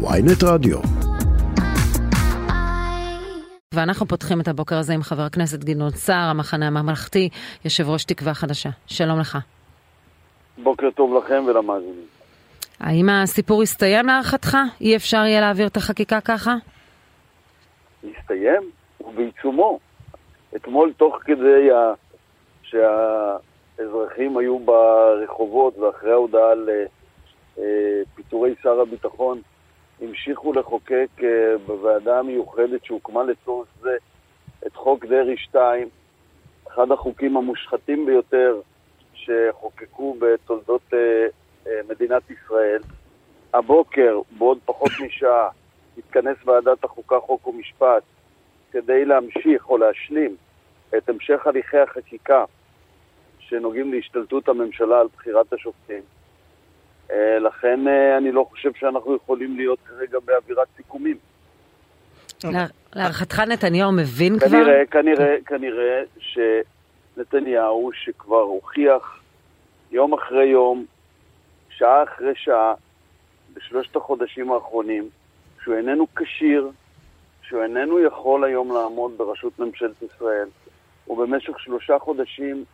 ויינט רדיו. ואנחנו פותחים את הבוקר הזה עם חבר הכנסת גדעון סער, המחנה הממלכתי, יושב ראש תקווה חדשה. שלום לך. בוקר טוב לכם ולמאזינים. האם הסיפור הסתיים להערכתך? אי אפשר יהיה להעביר את החקיקה ככה? הסתיים? הוא בעיצומו. אתמול תוך כדי ה... שהאזרחים היו ברחובות ואחרי ההודעה על אה, פיטורי שר הביטחון, המשיכו לחוקק אה, בוועדה המיוחדת שהוקמה לצורך זה את חוק דרעי 2, אחד החוקים המושחתים ביותר שחוקקו בתולדות אה, מדינת ישראל. הבוקר, בעוד פחות משעה, תתכנס ועדת החוקה, חוק ומשפט כדי להמשיך או להשלים את המשך הליכי החקיקה שנוגעים להשתלטות הממשלה על בחירת השופטים. אה, לכן אה, אני לא חושב שאנחנו יכולים להיות כרגע באווירת סיכומים. להערכתך נתניהו מבין כבר? כנראה, כנראה, כנראה שנתניהו, שכבר הוכיח יום אחרי יום, שעה אחרי שעה, בשלושת החודשים האחרונים, שהוא איננו כשיר, שהוא איננו יכול היום לעמוד בראשות ממשלת ישראל. הוא במשך שלושה חודשים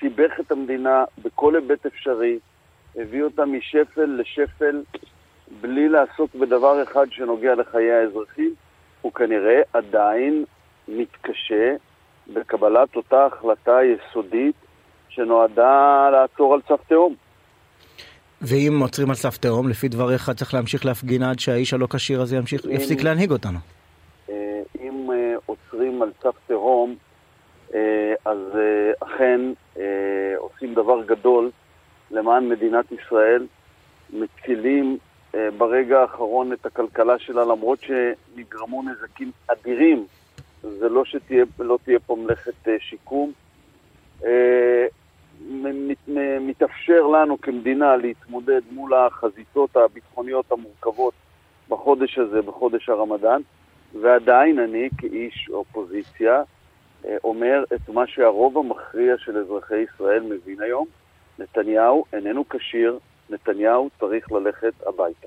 סיבך את המדינה בכל היבט אפשרי, הביא אותה משפל לשפל בלי לעסוק בדבר אחד שנוגע לחיי האזרחים, הוא כנראה עדיין מתקשה בקבלת אותה החלטה יסודית שנועדה לעצור על סף תהום. ואם עוצרים על סף תהום, לפי דבריך צריך להמשיך להפגין עד שהאיש הלא כשיר הזה ימשיך, אם, יפסיק להנהיג אותנו. אה, אם אה, עוצרים על סף תהום, אה, אז אכן עושים דבר גדול למען מדינת ישראל, מצילים אה, ברגע האחרון את הכלכלה שלה, למרות שנגרמו נזקים אדירים. זה לא שתהיה לא תהיה פה מלאכת אה, שיקום. אה, מתאפשר לנו כמדינה להתמודד מול החזיתות הביטחוניות המורכבות בחודש הזה, בחודש הרמדאן, ועדיין אני כאיש אופוזיציה אה, אומר את מה שהרוב המכריע של אזרחי ישראל מבין היום, נתניהו איננו כשיר, נתניהו צריך ללכת הביתה.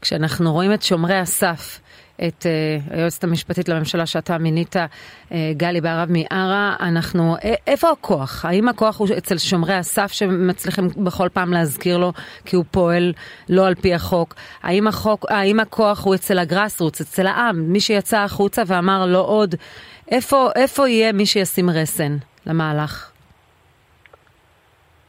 כשאנחנו רואים את שומרי הסף, את uh, היועצת המשפטית לממשלה שאתה מינית, uh, גלי בהרב מיארה, אנחנו, uh, איפה הכוח? האם הכוח הוא אצל שומרי הסף שמצליחים בכל פעם להזכיר לו כי הוא פועל לא על פי החוק? האם, החוק, האם הכוח הוא אצל הגראס-רוץ, אצל העם, מי שיצא החוצה ואמר לא עוד? איפה, איפה יהיה מי שישים רסן למהלך?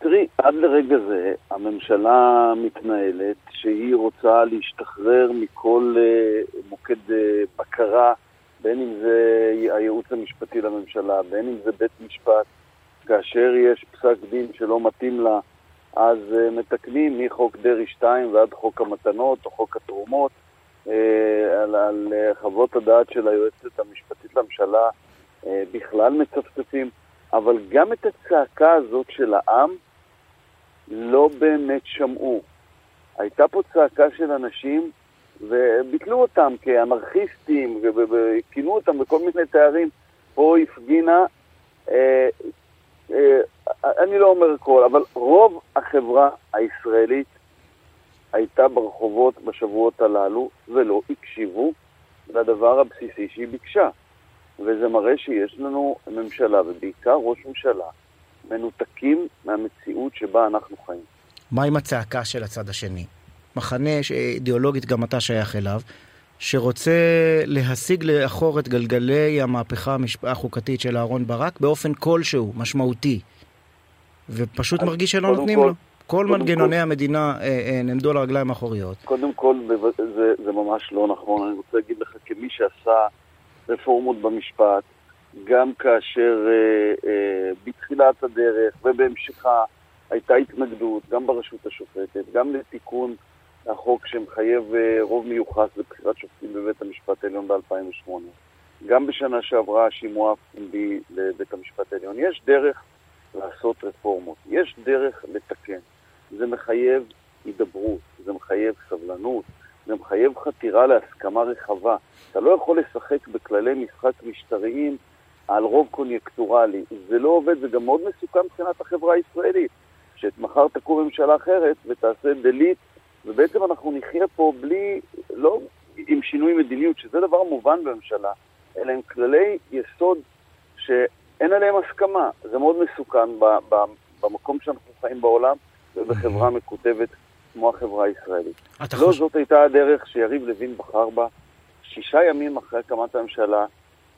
תראי, עד לרגע זה הממשלה מתנהלת שהיא רוצה להשתחרר מכל uh, מוקד uh, בקרה, בין אם זה הייעוץ המשפטי לממשלה, בין אם זה בית משפט, כאשר יש פסק דין שלא מתאים לה, אז uh, מתקנים מחוק דרעי 2 ועד חוק המתנות או חוק התרומות, uh, על, על uh, חוות הדעת של היועצת המשפטית לממשלה uh, בכלל מצפצפים, אבל גם את הצעקה הזאת של העם, לא באמת שמעו. הייתה פה צעקה של אנשים וביטלו אותם כאנרכיסטים וכינו אותם בכל מיני תארים. פה הפגינה, אה, אה, אני לא אומר הכל, אבל רוב החברה הישראלית הייתה ברחובות בשבועות הללו ולא הקשיבו לדבר הבסיסי שהיא ביקשה. וזה מראה שיש לנו ממשלה, ובעיקר ראש ממשלה, מנותקים מהמציאות שבה אנחנו חיים. מה עם הצעקה של הצד השני? מחנה שאידיאולוגית גם אתה שייך אליו, שרוצה להשיג לאחור את גלגלי המהפכה החוקתית של אהרן ברק באופן כלשהו, משמעותי, ופשוט מרגיש שלא נותנים כל, לו. כל מנגנוני כל, המדינה אה, אה, נעמדו על הרגליים האחוריות. קודם כל, זה, זה ממש לא נכון. אני רוצה להגיד לך, כמי שעשה רפורמות במשפט, גם כאשר אה, אה, בתחילת הדרך ובהמשכה הייתה התנגדות, גם ברשות השופטת, גם לתיקון החוק שמחייב אה, רוב מיוחס לבחירת שופטים בבית המשפט העליון ב-2008. גם בשנה שעברה השימוע פומבי לבית המשפט העליון. יש דרך לעשות רפורמות, יש דרך לתקן. זה מחייב הידברות, זה מחייב סבלנות, זה מחייב חתירה להסכמה רחבה. אתה לא יכול לשחק בכללי משחק משטריים על רוב קוניונקטורלי. זה לא עובד, זה גם מאוד מסוכן מבחינת החברה הישראלית. שמחר תקום ממשלה אחרת ותעשה דליט, ובעצם אנחנו נחיה פה בלי, לא, שינוי מדיניות, שזה דבר מובן בממשלה, אלה הם כללי יסוד שאין עליהם הסכמה. זה מאוד מסוכן במקום שאנחנו חיים בעולם ובחברה מקוטבת כמו החברה הישראלית. לא חושב... זאת הייתה הדרך שיריב לוין בחר בה. שישה ימים אחרי הקמת הממשלה,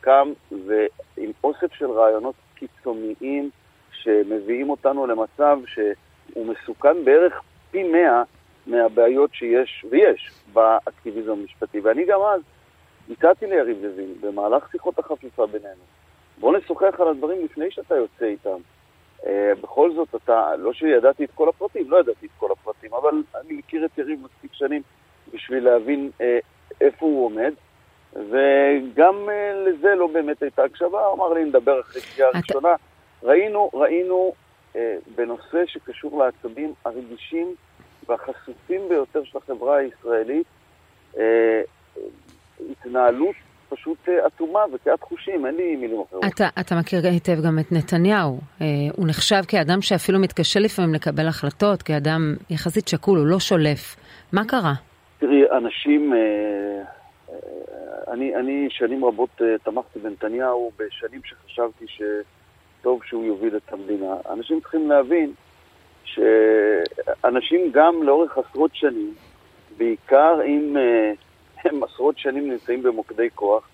קם ועם אוסף של רעיונות קיצוניים שמביאים אותנו למצב שהוא מסוכן בערך פי מאה מהבעיות שיש, ויש, באקטיביזם המשפטי. ואני גם אז הצעתי ליריב לוין, במהלך שיחות החפיפה בינינו, בוא נשוחח על הדברים לפני שאתה יוצא איתם. Uh, בכל זאת, אתה, לא שידעתי את כל הפרטים, לא ידעתי את כל הפרטים, אבל אני מכיר את יריב מספיק שנים בשביל להבין uh, איפה הוא עומד, וגם uh, לזה לא באמת הייתה הקשבה, הוא אמר לי, נדבר אחרי קריאה אתה... ראשונה. ראינו, ראינו uh, בנושא שקשור לעצבים הרגישים והחשופים ביותר של החברה הישראלית, uh, התנהלות פשוט אטומה וקהת חושים, אין לי מילים אחרות. אתה, אתה מכיר היטב גם את נתניהו. אה, הוא נחשב כאדם שאפילו מתקשה לפעמים לקבל החלטות, כאדם יחסית שקול, הוא לא שולף. מה קרה? תראי, אנשים... אה, אה, אני, אני שנים רבות אה, תמכתי בנתניהו, בשנים שחשבתי שטוב שהוא יוביל את המדינה. אנשים צריכים להבין שאנשים גם לאורך עשרות שנים, בעיקר אם... אה, הם עשרות שנים נמצאים במוקדי כוח,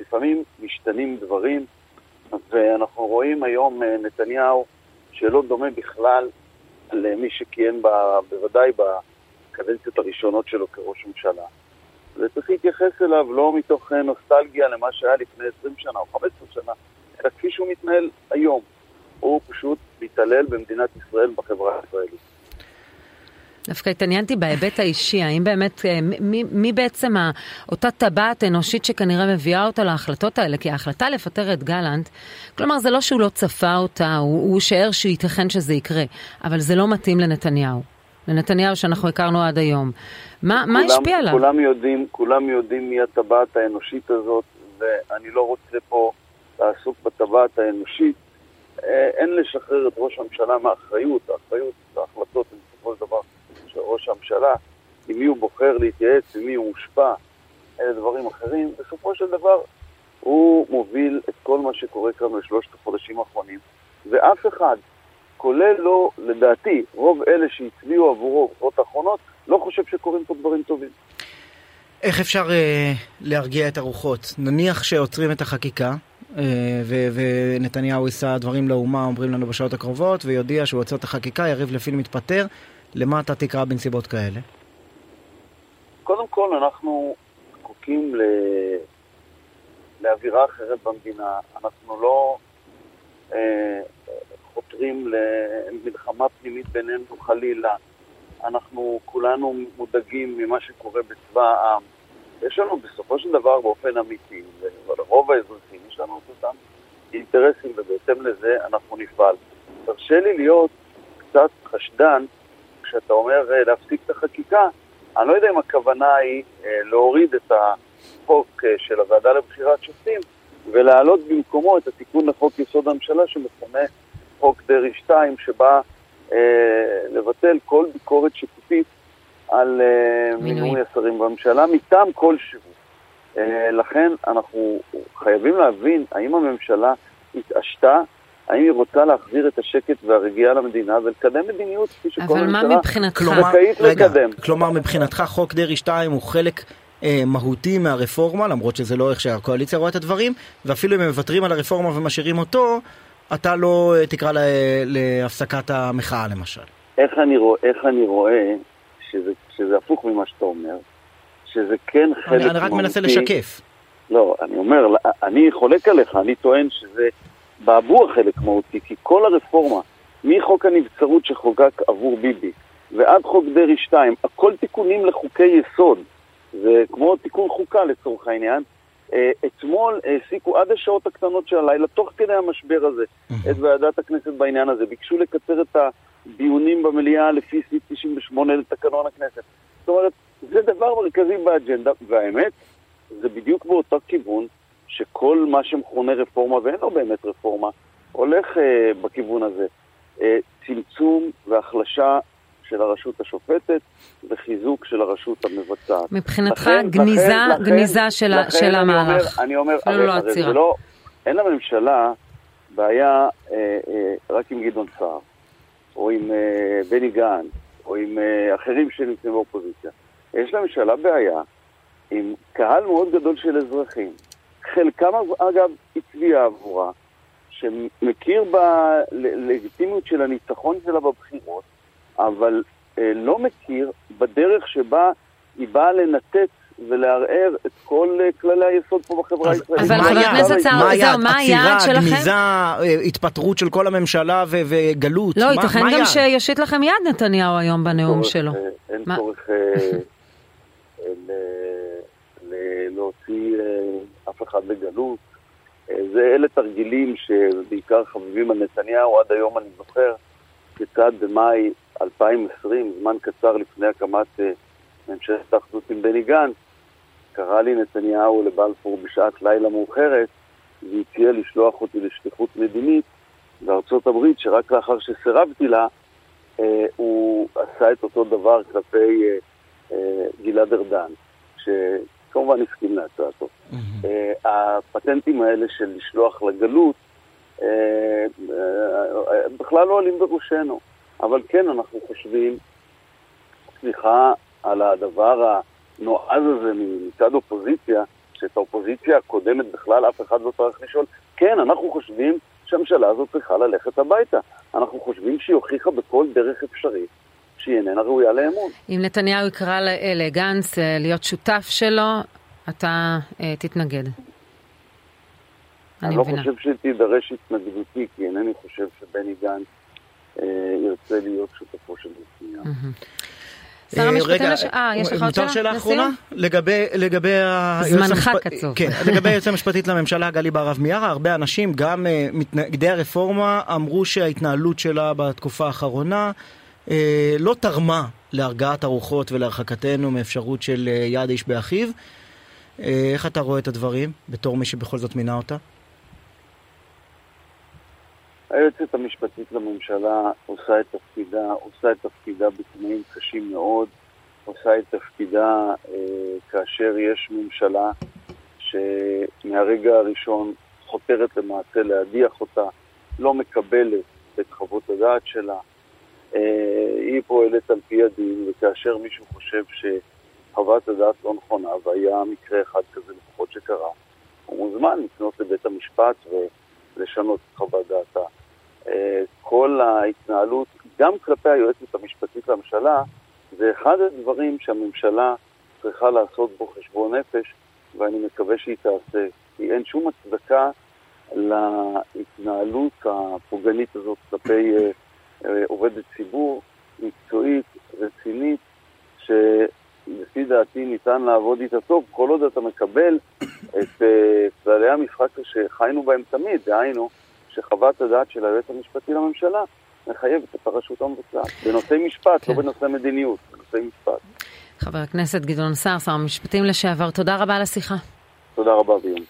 לפעמים משתנים דברים, ואנחנו רואים היום אה, נתניהו שלא דומה בכלל למי שכיהן בוודאי בקדנציות הראשונות שלו כראש ממשלה. וצריך להתייחס אליו לא מתוך אה, נוסטלגיה למה שהיה לפני 20 שנה או 15 שנה, אלא כפי שהוא מתנהל היום. הוא פשוט מתעלל במדינת ישראל, בחברה הישראלית. דווקא התעניינתי בהיבט האישי, האם באמת, אה, מי, מי בעצם אותה טבעת אנושית שכנראה מביאה אותה להחלטות האלה? כי ההחלטה לפטר את גלנט, כלומר זה לא שהוא לא צפה אותה, הוא, הוא שער שייתכן שזה יקרה, אבל זה לא מתאים לנתניהו. לנתניהו שאנחנו הכרנו עד היום. מה, כולם, מה השפיע עליו? כולם יודעים, כולם יודעים מי הטבעת האנושית הזאת, ואני לא רוצה פה לעסוק בטבעת האנושית. אה, אין לשחרר את ראש הממשלה מהאחריות, האחריות, ההחלטות הן בסופו של דבר של ראש הממשלה, עם מי הוא בוחר להתייעץ, עם מי הוא מושפע, אלה דברים אחרים. בסופו של דבר, הוא מוביל את כל מה שקורה כאן בשלושת החודשים האחרונים, ואף אחד, כולל לא, לדעתי, רוב אלה שהצביעו עבורו בבחירות האחרונות, לא חושב שקורים פה דברים טובים. איך אפשר אה, להרגיע את הרוחות? נניח שעוצרים את החקיקה, אה, ו- ונתניהו יישא דברים לאומה, אומרים לנו בשעות הקרובות, ויודיע שהוא עוצר את החקיקה, יריב לוין מתפטר, למה אתה תקרא בנסיבות כאלה? קודם כל, אנחנו זקוקים ל... לאווירה אחרת במדינה. אנחנו לא אה, חותרים למלחמה פנימית בינינו חלילה. אנחנו כולנו מודאגים ממה שקורה בצבא העם. יש לנו בסופו של דבר באופן אמיתי, ולרוב האזרחים יש לנו את אותם אינטרסים, ובהתאם לזה אנחנו נפעל. תרשה לי להיות קצת חשדן כשאתה אומר אה, להפסיק את החקיקה, אני לא יודע אם הכוונה היא אה, להוריד את החוק אה, של הוועדה לבחירת שופטים ולהעלות במקומו את התיקון לחוק יסוד הממשלה שמכונה חוק דרעי 2, שבא אה, לבטל כל ביקורת שיפוטית על אה, מינוי השרים בממשלה מטעם כלשהו. אה, לכן אנחנו חייבים להבין האם הממשלה התעשתה האם היא רוצה להחזיר את השקט והרגיעה למדינה ולקדם מדיניות כפי שכל הממשלה זכאית לקדם. כלומר, מבחינתך חוק דרעי 2 הוא חלק אה, מהותי מהרפורמה, למרות שזה לא איך שהקואליציה רואה את הדברים, ואפילו אם הם מוותרים על הרפורמה ומשאירים אותו, אתה לא אה, תקרא לה, להפסקת המחאה למשל. איך אני, רוא, איך אני רואה שזה, שזה הפוך ממה שאתה אומר, שזה כן חלק מהותי... אני רק מנסה לשקף. לא, אני אומר, אני חולק עליך, אני טוען שזה... באבוע חלק מהותי, כי כל הרפורמה, מחוק הנבצרות שחוקק עבור ביבי ועד חוק דרעי 2, הכל תיקונים לחוקי יסוד, זה כמו תיקון חוקה לצורך העניין. אה, אתמול העסיקו עד השעות הקטנות של הלילה, תוך כדי המשבר הזה, את ועדת הכנסת בעניין הזה. ביקשו לקצר את הדיונים במליאה לפי סעיף 98 לתקנון הכנסת. זאת אומרת, זה דבר מרכזי באג'נדה, והאמת, זה בדיוק באותו כיוון שכל מה שמכונה רפורמה, ואין לו באמת רפורמה, הולך uh, בכיוון הזה. Uh, צמצום והחלשה של הרשות השופטת וחיזוק של הרשות המבצעת. מבחינתך לכן- גניזה, לכן- גניזה של, ה- לכן של אני המהלך. אומר, אני אומר, הרי, לא הרי עצירה. זה לא, אין לממשלה בעיה אה, אה, רק עם גדעון סער, או עם אה, בני גנץ, או עם אה, אחרים שנמצאים באופוזיציה. יש לממשלה בעיה עם קהל מאוד גדול של אזרחים. חלקם, אגב, הצביע עבורה, שמכיר בלגיטימיות של הניצחון שלה בבחירות, אבל אה, לא מכיר בדרך שבה היא באה לנתק ולערער את כל אה, כללי היסוד פה בחברה אז- הישראלית. אבל מה חבר? הכנסת סער, מה זהו, היעד? מה היעד עצירה, שלכם? גניזה, אה, התפתרות של כל הממשלה ו- וגלות? לא, ייתכן גם? שיושיט לכם יד נתניהו היום בנאום שלו. אין? צורך להוציא אף אחד לגלות. זה אלה תרגילים שבעיקר חביבים על נתניהו. עד היום אני זוכר כיצד במאי 2020, זמן קצר לפני הקמת אה, ממשלת האחדות עם בני גנץ, קרא לי נתניהו לבלפור בשעת לילה מאוחרת והציע לשלוח אותי לשליחות מדינית בארצות הברית, שרק לאחר שסירבתי לה, אה, הוא עשה את אותו דבר כלפי אה, אה, גלעד ארדן, שכמובן הסכים להצעתו. אה, הפטנטים האלה של לשלוח לגלות אה, אה, בכלל לא עולים בראשנו. אבל כן, אנחנו חושבים, סליחה על הדבר הנועז הזה מצד אופוזיציה, שאת האופוזיציה הקודמת בכלל אף אחד לא צריך לשאול. כן, אנחנו חושבים שהממשלה הזאת צריכה ללכת הביתה. אנחנו חושבים שהיא הוכיחה בכל דרך אפשרית שהיא איננה ראויה לאמון. אם נתניהו יקרא לגנץ אה, להיות שותף שלו, אתה אה, תתנגד. אני אני לא מבינה. חושב שתידרש התנגדותי, כי אינני חושב שבני גנץ אה, ירצה להיות שותפו של נתניהו. שר אה, המשפטים אה, יש לך עוד מותר שאלה? שאלה לסיום? אחרונה? לגבי, לגבי זמנך קצוב. כן, לגבי היועצת המשפטית לממשלה גלי בהרב מיארה, הרבה אנשים, גם אה, מתנגדי הרפורמה, אמרו שההתנהלות שלה בתקופה האחרונה אה, לא תרמה להרגעת הרוחות ולהרחקתנו מאפשרות של יד איש באחיו. איך אתה רואה את הדברים, בתור מי שבכל זאת מינה אותה? היועצת המשפטית לממשלה עושה את תפקידה, עושה את תפקידה בתנאים קשים מאוד, עושה את תפקידה אה, כאשר יש ממשלה שמהרגע הראשון חותרת למעשה להדיח אותה, לא מקבלת את חוות הדעת שלה. אה, היא פועלת על פי הדין, וכאשר מישהו חושב שחוות הדעת לא נכונה, והיה מקרה אחד כזה לפחות שקרה, הוא מוזמן לפנות לבית המשפט ולשנות את חוות דעתה. כל ההתנהלות, גם כלפי היועצת המשפטית לממשלה, זה אחד הדברים שהממשלה צריכה לעשות בו חשבון נפש, ואני מקווה שהיא תעשה. כי אין שום הצדקה להתנהלות הפוגענית הזאת כלפי אה, אה, עובדת ציבור מקצועית, רצינית, שלפי דעתי ניתן לעבוד איתה טוב, כל עוד אתה מקבל את אה, כללי המשחק שחיינו בהם תמיד, דהיינו, שחוות הדעת של היועץ המשפטי לממשלה מחייבת את הרשות המבצעת. בנושאי משפט, כן. לא בנושאי מדיניות, בנושאי משפט. חבר הכנסת גדעון סער, שר המשפטים לשעבר, תודה רבה על השיחה. תודה רבה ויום.